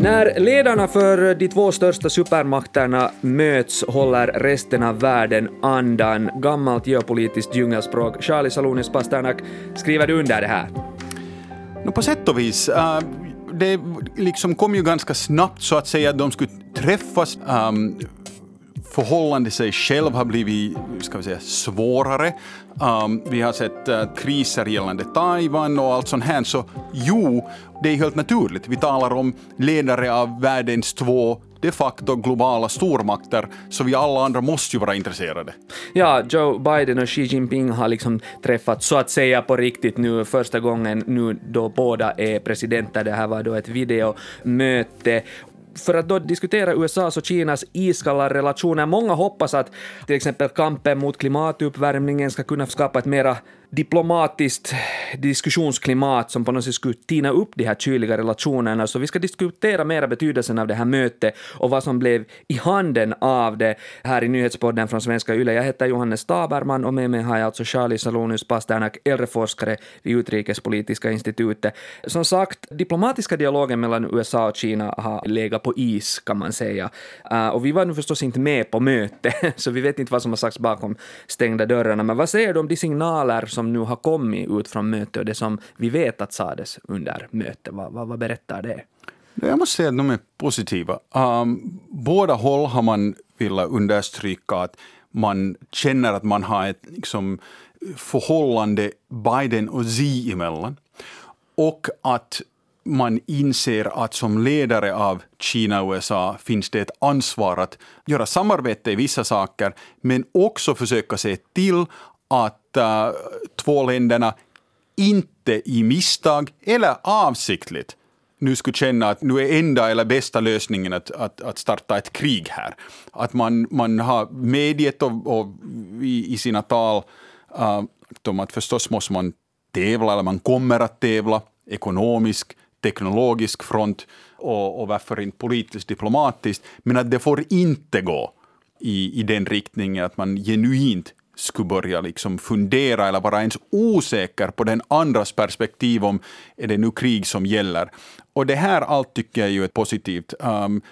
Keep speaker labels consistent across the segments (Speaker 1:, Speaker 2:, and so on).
Speaker 1: När ledarna för de två största supermakterna möts håller resten av världen andan. Gammalt geopolitiskt djungelspråk. Charlie Salonis Pasternak, skriver du under det här?
Speaker 2: No, på sätt och vis. Uh, det liksom kom ju ganska snabbt så att säga att de skulle träffas. Um, förhållande sig själv har blivit ska vi säga, svårare. Um, vi har sett uh, kriser gällande Taiwan och allt sånt här. Så jo, det är helt naturligt. Vi talar om ledare av världens två de facto globala stormakter, så vi alla andra måste ju vara intresserade.
Speaker 1: Ja, Joe Biden och Xi Jinping har liksom träffats så att säga på riktigt nu första gången nu då båda är presidenter. Det här var då ett videomöte för att då diskutera USAs och Kinas iskalla relationer. Många hoppas att till exempel kampen mot klimatuppvärmningen ska kunna skapa ett mera diplomatiskt diskussionsklimat som på något sätt skulle tina upp de här kyliga relationerna. Så vi ska diskutera mera betydelsen av det här mötet och vad som blev i handen av det här i nyhetspodden från Svenska Yle. Jag heter Johannes Taberman och med mig har jag alltså Charlie Salonius Pasternak, äldreforskare vid Utrikespolitiska institutet. Som sagt, diplomatiska dialogen mellan USA och Kina har legat på is kan man säga. Eh, och vi var nu förstås inte med på mötet, så vi vet inte vad som har sagts bakom stängda dörrarna. Men vad säger du om de signaler som nu har kommit ut från mötet och det som vi vet att sades under mötet? Vad, vad, vad berättar det?
Speaker 2: Jag måste säga att de är positiva. Um, båda håll har man velat understryka att man känner att man har ett liksom, förhållande Biden och Xi emellan. Och att man inser att som ledare av Kina och USA finns det ett ansvar att göra samarbete i vissa saker, men också försöka se till att äh, två länderna inte i misstag eller avsiktligt nu skulle känna att nu är enda eller bästa lösningen att, att, att starta ett krig här. Att man, man har medgett och, och i, i, sina tal uh, att förstås måste man tävla, eller man kommer att tävla, ekonomisk, teknologisk front och, och varför inte politiskt diplomatiskt, men att det får inte gå i, i den riktningen att man genuint skulle börja liksom fundera eller vara ens osäker på den andras perspektiv om är det nu krig som gäller. Och det här allt tycker jag ju är positivt. Um,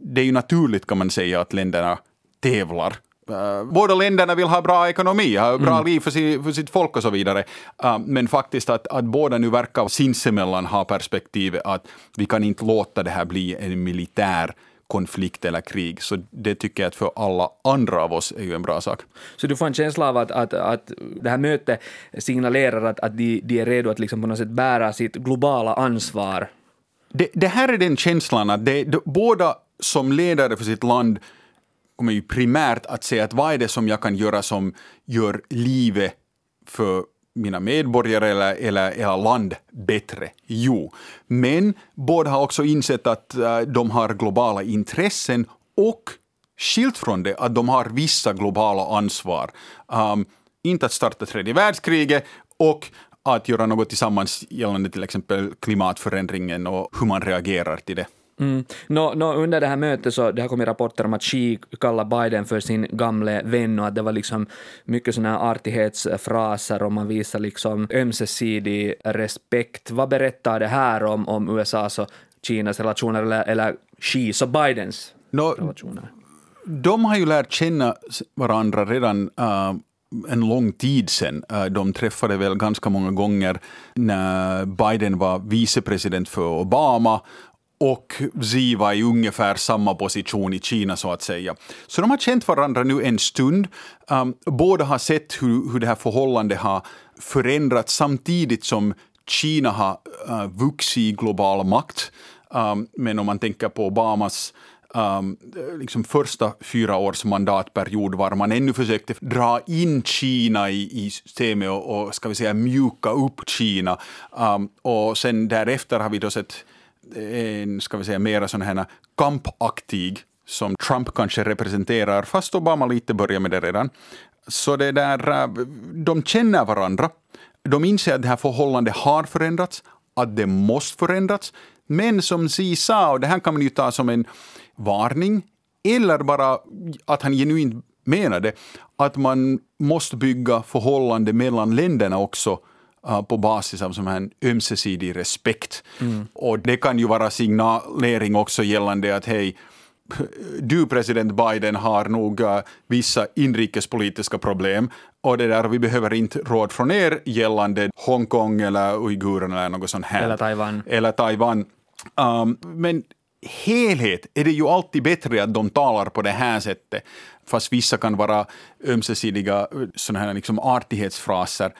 Speaker 2: det är ju naturligt kan man säga att länderna tävlar Uh, båda länderna vill ha bra ekonomi, ha bra mm. liv för, si, för, sitt folk och så vidare. Uh, men faktiskt att, att båda nu verkar sinsemellan ha perspektivet att vi kan inte låta det här bli en militär konflikt eller krig. Så det tycker jag att för alla andra av oss är ju en bra sak.
Speaker 1: Så du får en känsla av att, att, att det här mötet signalerar att, att de, de är redo att liksom på något sätt bära sitt globala ansvar?
Speaker 2: Det, det här är den känslan att det, det, båda som ledare för sitt land kommer ju primärt att säga att vad är det som jag kan göra som gör livet för mina medborgare eller, eller, eller land bättre? Jo, men båda har också insett att äh, de har globala intressen och skilt från det att de har vissa globala ansvar. Um, inte att starta tredje världskriget och att göra något tillsammans gällande till exempel klimatförändringen och hur man reagerar till det.
Speaker 1: Mm. No, no, under det här mötet så det har kommit rapporter om att Xi kallar Biden för sin gamle vän och att det var liksom mycket såna här artighetsfraser och man visar liksom ömsesidig respekt. Vad berättar det här om, om USAs och Kinas relationer eller, eller Xis och Bidens no, relationer?
Speaker 2: De har ju lärt känna varandra redan uh, en lång tid sedan. Uh, de träffade väl ganska många gånger när Biden var vicepresident för Obama och Xi var i ungefär samma position i Kina så att säga. Så de har känt varandra nu en stund. Um, båda har sett hur, hur det här förhållandet har förändrats samtidigt som Kina har uh, vuxit i global makt. Um, men om man tänker på Obamas um, liksom första fyra års mandatperiod var man ännu försökte dra in Kina i, i systemet och, och ska vi säga mjuka upp Kina. Um, och sen därefter har vi då sett en, ska vi säga, mera sån här kampaktig som Trump kanske representerar, fast Obama lite börjar med det redan. Så det där, eh, de känner varandra. De inser att det här förhållandet har förändrats, att det måste förändras. Men som Xi sa, och det här kan man ju ta som en varning, eller bara att han genuint menade, att man måste bygga förhållande mellan länderna också på basis av sån här ömsesidig respekt. Mm. Och det kan ju vara signalering också gällande att hej, du president Biden har nog uh, vissa inrikespolitiska problem och det där, vi behöver inte råd från er gällande Hongkong eller uigurerna eller något sånt här.
Speaker 1: Eller Taiwan.
Speaker 2: Eller Taiwan. Um, men helhet är det ju alltid bättre att de talar på det här sättet, fast vissa kan vara ömsesidiga såna här liksom artighetsfraser.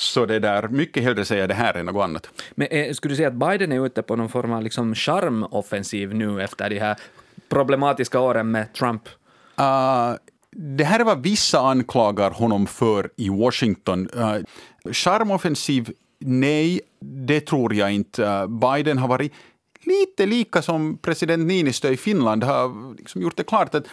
Speaker 2: Så det där, mycket hellre säga det här än något annat.
Speaker 1: Men eh, skulle du säga att Biden är ute på någon form av liksom charmoffensiv nu efter de här problematiska åren med Trump?
Speaker 2: Uh, det här är vad vissa anklagar honom för i Washington. Uh, charmoffensiv, nej, det tror jag inte. Uh, Biden har varit lite lika som president Niinistö i Finland, har liksom gjort det klart att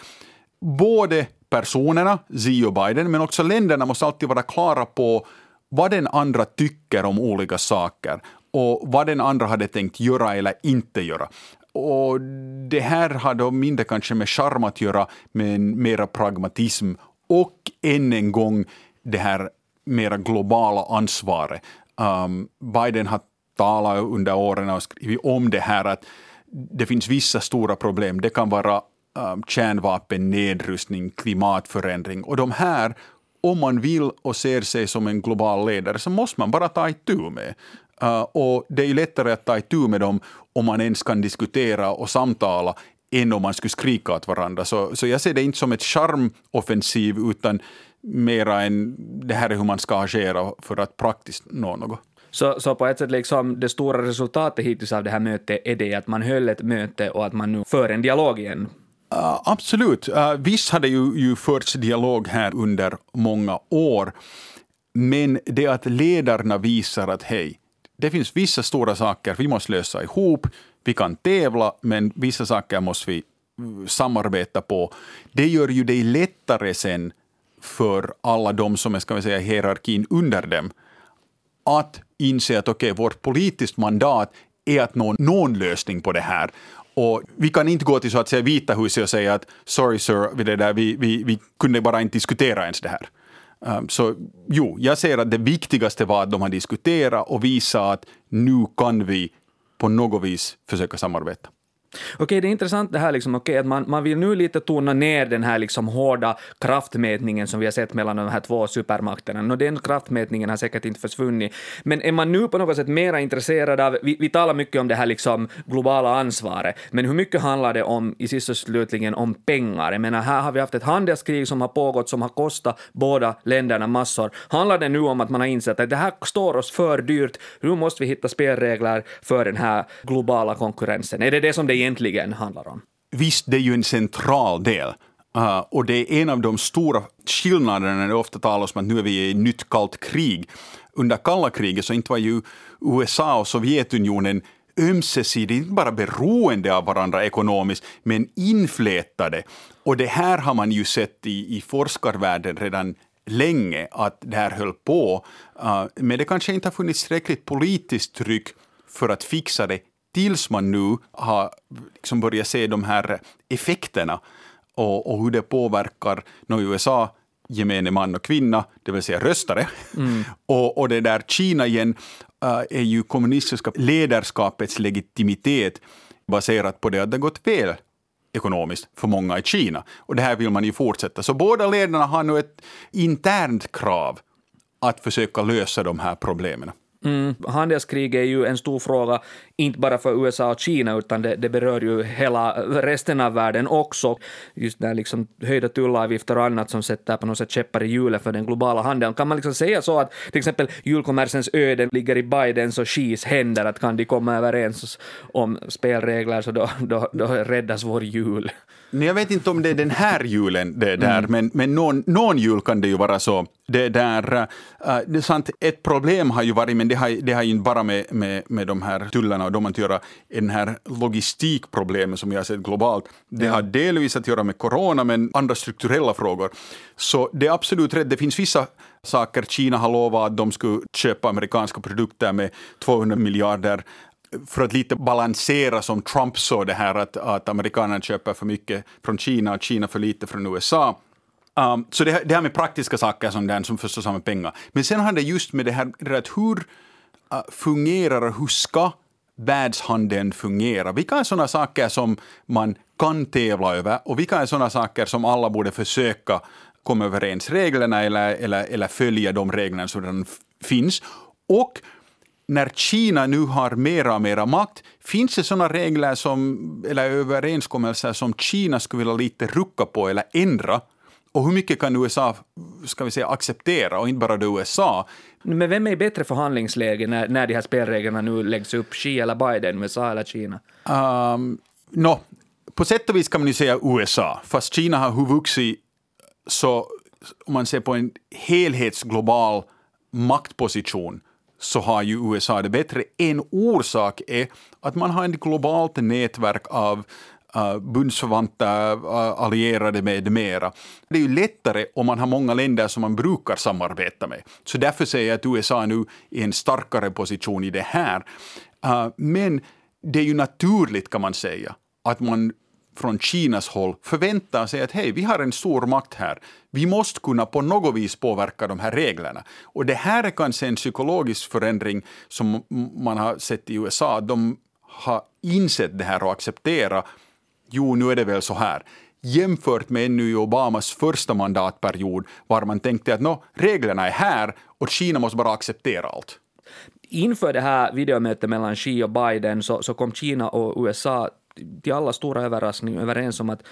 Speaker 2: både personerna, Xi och Biden, men också länderna måste alltid vara klara på vad den andra tycker om olika saker och vad den andra hade tänkt göra eller inte göra. Och det här har då mindre kanske med charm att göra, men mera pragmatism och än en gång det här mera globala ansvaret. Um, Biden har talat under åren och skrivit om det här att det finns vissa stora problem. Det kan vara um, kärnvapen, nedrustning, klimatförändring och de här om man vill och ser sig som en global ledare så måste man bara ta itu med. Uh, och det är ju lättare att ta itu med dem om man ens kan diskutera och samtala än om man skulle skrika åt varandra. Så, så jag ser det inte som ett charmoffensiv utan mera en det här är hur man ska agera för att praktiskt nå något.
Speaker 1: Så, så på ett sätt liksom det stora resultatet hittills av det här mötet är det att man höll ett möte och att man nu för en dialog igen
Speaker 2: Uh, absolut. Uh, visst hade ju, ju förts dialog här under många år, men det att ledarna visar att hej, det finns vissa stora saker vi måste lösa ihop, vi kan tävla, men vissa saker måste vi mm, samarbeta på. Det gör ju det lättare sen för alla de som är ska vi säga, hierarkin under dem att inse att okej, okay, vårt politiskt mandat är att nå någon lösning på det här. Och vi kan inte gå till så att säga Vita huset och säga att sorry sir, det där, vi, vi, vi kunde bara inte diskutera ens det här. Um, så jo, jag säger att det viktigaste var att de har diskuterat och visat att nu kan vi på något vis försöka samarbeta.
Speaker 1: Okej, det är intressant det här liksom, okej, att man, man vill nu lite tona ner den här liksom hårda kraftmätningen som vi har sett mellan de här två supermakterna. Och den kraftmätningen har säkert inte försvunnit. Men är man nu på något sätt mera intresserad av, vi, vi talar mycket om det här liksom globala ansvaret, men hur mycket handlar det om i sist och slutligen om pengar? Jag menar, här har vi haft ett handelskrig som har pågått som har kostat båda länderna massor. Handlar det nu om att man har insett att det här står oss för dyrt, nu måste vi hitta spelregler för den här globala konkurrensen? Är det det som det egentligen handlar om.
Speaker 2: Visst, det är ju en central del. Uh, och det är en av de stora skillnaderna när det ofta talas om att nu är vi i ett nytt kallt krig. Under kalla kriget så inte var ju USA och Sovjetunionen ömsesidigt, inte bara beroende av varandra ekonomiskt, men inflätade. Och det här har man ju sett i, i forskarvärlden redan länge, att det här höll på. Uh, men det kanske inte har funnits tillräckligt politiskt tryck för att fixa det tills man nu har liksom börjat se de här effekterna och, och hur det påverkar no, USA gemene man och kvinna, det vill säga röstare. Mm. och, och det där Kina igen uh, är ju kommunistiska ledarskapets legitimitet baserat på det att det gått fel ekonomiskt för många i Kina. Och det här vill man ju fortsätta. Så båda ledarna har nu ett internt krav att försöka lösa de här problemen.
Speaker 1: Mm, handelskrig är ju en stor fråga, inte bara för USA och Kina, utan det, det berör ju hela resten av världen också. Just där liksom höjda tullavgifter och annat som sätter på något sätt käppar i hjulet för den globala handeln. Kan man liksom säga så att till exempel julkommersens öden ligger i Bidens och Xis händer, att kan de komma överens om spelregler så då, då, då räddas vår jul?
Speaker 2: Jag vet inte om det är den här julen det där, mm. men, men någon, någon jul kan det ju vara så. Det, där, uh, det är sant, ett problem har ju varit, men det har, det har inte bara med, med, med de här tullarna och de att göra, den här logistikproblemet som vi har sett globalt. Det har delvis att göra med corona, men andra strukturella frågor. Så det är absolut rätt, det finns vissa saker. Kina har lovat att de skulle köpa amerikanska produkter med 200 miljarder för att lite balansera som Trump såg det här att, att amerikanerna köper för mycket från Kina och Kina för lite från USA. Um, så det, det här med praktiska saker som den som förstås har med pengar. Men sen har det just med det här, det här hur uh, fungerar och hur ska världshandeln fungera? Vilka är sådana saker som man kan tävla över och vilka är sådana saker som alla borde försöka komma överens reglerna eller, eller, eller följa de reglerna som redan finns? Och när Kina nu har mera och mera makt, finns det sådana regler som, eller överenskommelser som Kina skulle vilja lite rucka på eller ändra? Och hur mycket kan USA ska vi säga, acceptera, och inte bara då USA?
Speaker 1: Men vem är i bättre förhandlingsläge när, när de här spelreglerna nu läggs upp? Xi eller Biden, USA eller Kina?
Speaker 2: Um, no, på sätt och vis kan man ju säga USA, fast Kina har vuxit så om man ser på en helhetsglobal maktposition så har ju USA det bättre. En orsak är att man har ett globalt nätverk av uh, bundsförvanter, uh, allierade med mera. Det är ju lättare om man har många länder som man brukar samarbeta med. Så därför säger jag att USA nu är i en starkare position i det här. Uh, men det är ju naturligt kan man säga att man från Kinas håll förväntar sig att hej, vi har en stor makt här. Vi måste kunna på något vis påverka de här reglerna. Och det här är kanske en psykologisk förändring som man har sett i USA. De har insett det här och accepterat jo, nu är det väl så här. Jämfört med ännu i Obamas första mandatperiod var man tänkte att nå, reglerna är här och Kina måste bara acceptera allt.
Speaker 1: Inför det här videomötet mellan Xi och Biden så, så kom Kina och USA till alla stora överraskning överens om att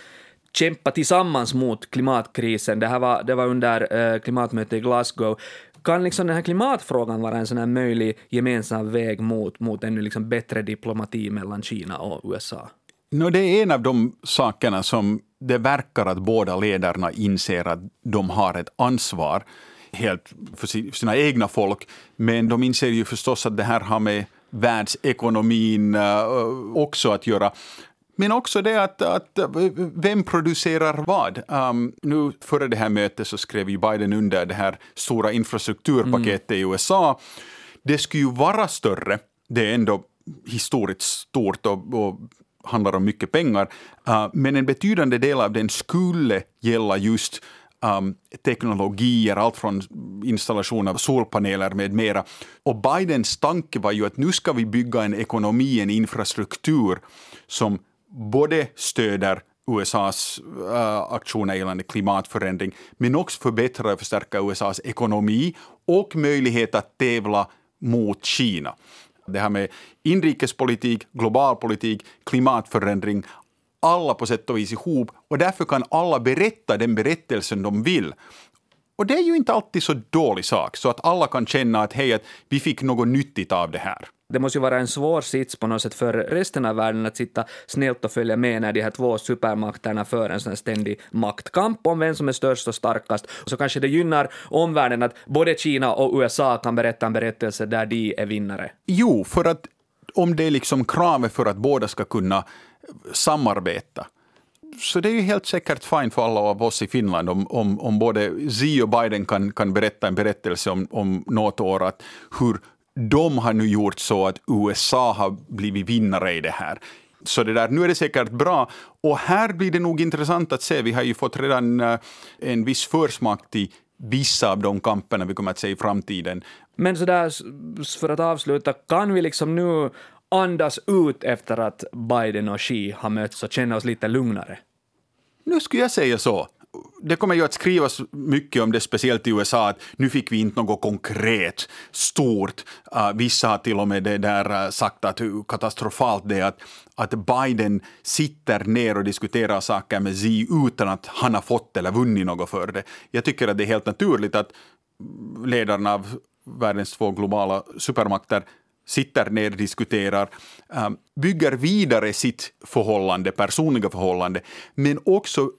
Speaker 1: kämpa tillsammans mot klimatkrisen. Det här var, det var under eh, klimatmötet i Glasgow. Kan liksom den här klimatfrågan vara en sån här möjlig gemensam väg mot, mot en liksom bättre diplomati mellan Kina och USA?
Speaker 2: No, det är en av de sakerna som det verkar att båda ledarna inser att de har ett ansvar helt för sina egna folk. Men de inser ju förstås att det här har med världsekonomin uh, också att göra. Men också det att, att vem producerar vad? Um, nu före det här mötet så skrev ju Biden under det här stora infrastrukturpaketet mm. i USA. Det skulle ju vara större, det är ändå historiskt stort och, och handlar om mycket pengar, uh, men en betydande del av den skulle gälla just um, teknologier, allt från installation av solpaneler med mera. Och Bidens tanke var ju att nu ska vi bygga en ekonomi, en infrastruktur som både stöder USAs uh, eh, aktioner gällande klimatförändring, men också förbättra och förstärka USAs ekonomi och möjlighet att tävla mot Kina. Det här med inrikespolitik, globalpolitik, klimatförändring, alla på sätt och vis ihop och därför kan alla berätta den berättelsen de vill. Och det är ju inte alltid så dålig sak, så att alla kan känna att hej, att vi fick något nyttigt av det här.
Speaker 1: Det måste ju vara en svår sits på något sätt för resten av världen att sitta snällt och följa med när de här två supermakterna för en sån ständig maktkamp om vem som är störst och starkast. Så kanske det gynnar omvärlden att både Kina och USA kan berätta en berättelse där de är vinnare.
Speaker 2: Jo, för att om det är liksom kravet för att båda ska kunna samarbeta så det är ju helt säkert fint för alla av oss i Finland om, om, om både Xi och Biden kan, kan berätta en berättelse om, om något år, att hur de har nu gjort så att USA har blivit vinnare i det här. Så det där, nu är det säkert bra. Och här blir det nog intressant att se. Vi har ju fått redan eh, en viss försmak till vissa av de kamperna vi kommer att se i framtiden.
Speaker 1: Men så där, för att avsluta, kan vi liksom nu andas ut efter att Biden och Xi har mötts och känna oss lite lugnare?
Speaker 2: Nu skulle jag säga så. Det kommer ju att skrivas mycket om det, speciellt i USA, att nu fick vi inte något konkret, stort. Uh, vissa har till och med det där uh, sagt att hur katastrofalt det är att, att Biden sitter ner och diskuterar saker med Xi utan att han har fått eller vunnit något för det. Jag tycker att det är helt naturligt att ledarna av världens två globala supermakter sitter ner, diskuterar, um, bygger vidare sitt förhållande, personliga förhållande, men också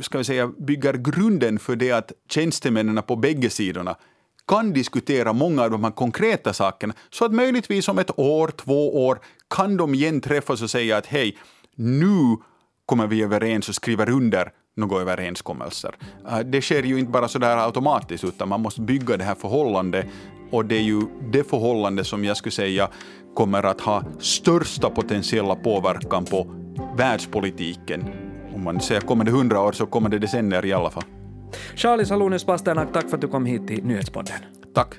Speaker 2: ska vi säga, bygger grunden för det att tjänstemännen på bägge sidorna kan diskutera många av de här konkreta sakerna, så att möjligtvis om ett år, två år kan de igen träffas och säga att hej, nu kommer vi överens och skriver under några överenskommelser. Eh, det sker ju inte bara sådär automatiskt, utan man måste bygga det här förhållandet och det är ju det förhållande som jag skulle säga kommer att ha största potentiella påverkan på världspolitiken. Om man säger kommande hundra år så kommer det decennier i alla fall.
Speaker 1: Charlie Salonius Pasternak, tack för att du kom hit till Nyhetspodden.
Speaker 2: Tack.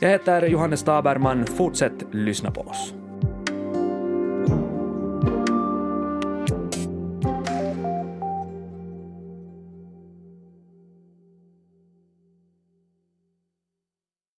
Speaker 1: Jag heter Johannes Taberman. Fortsätt lyssna på oss.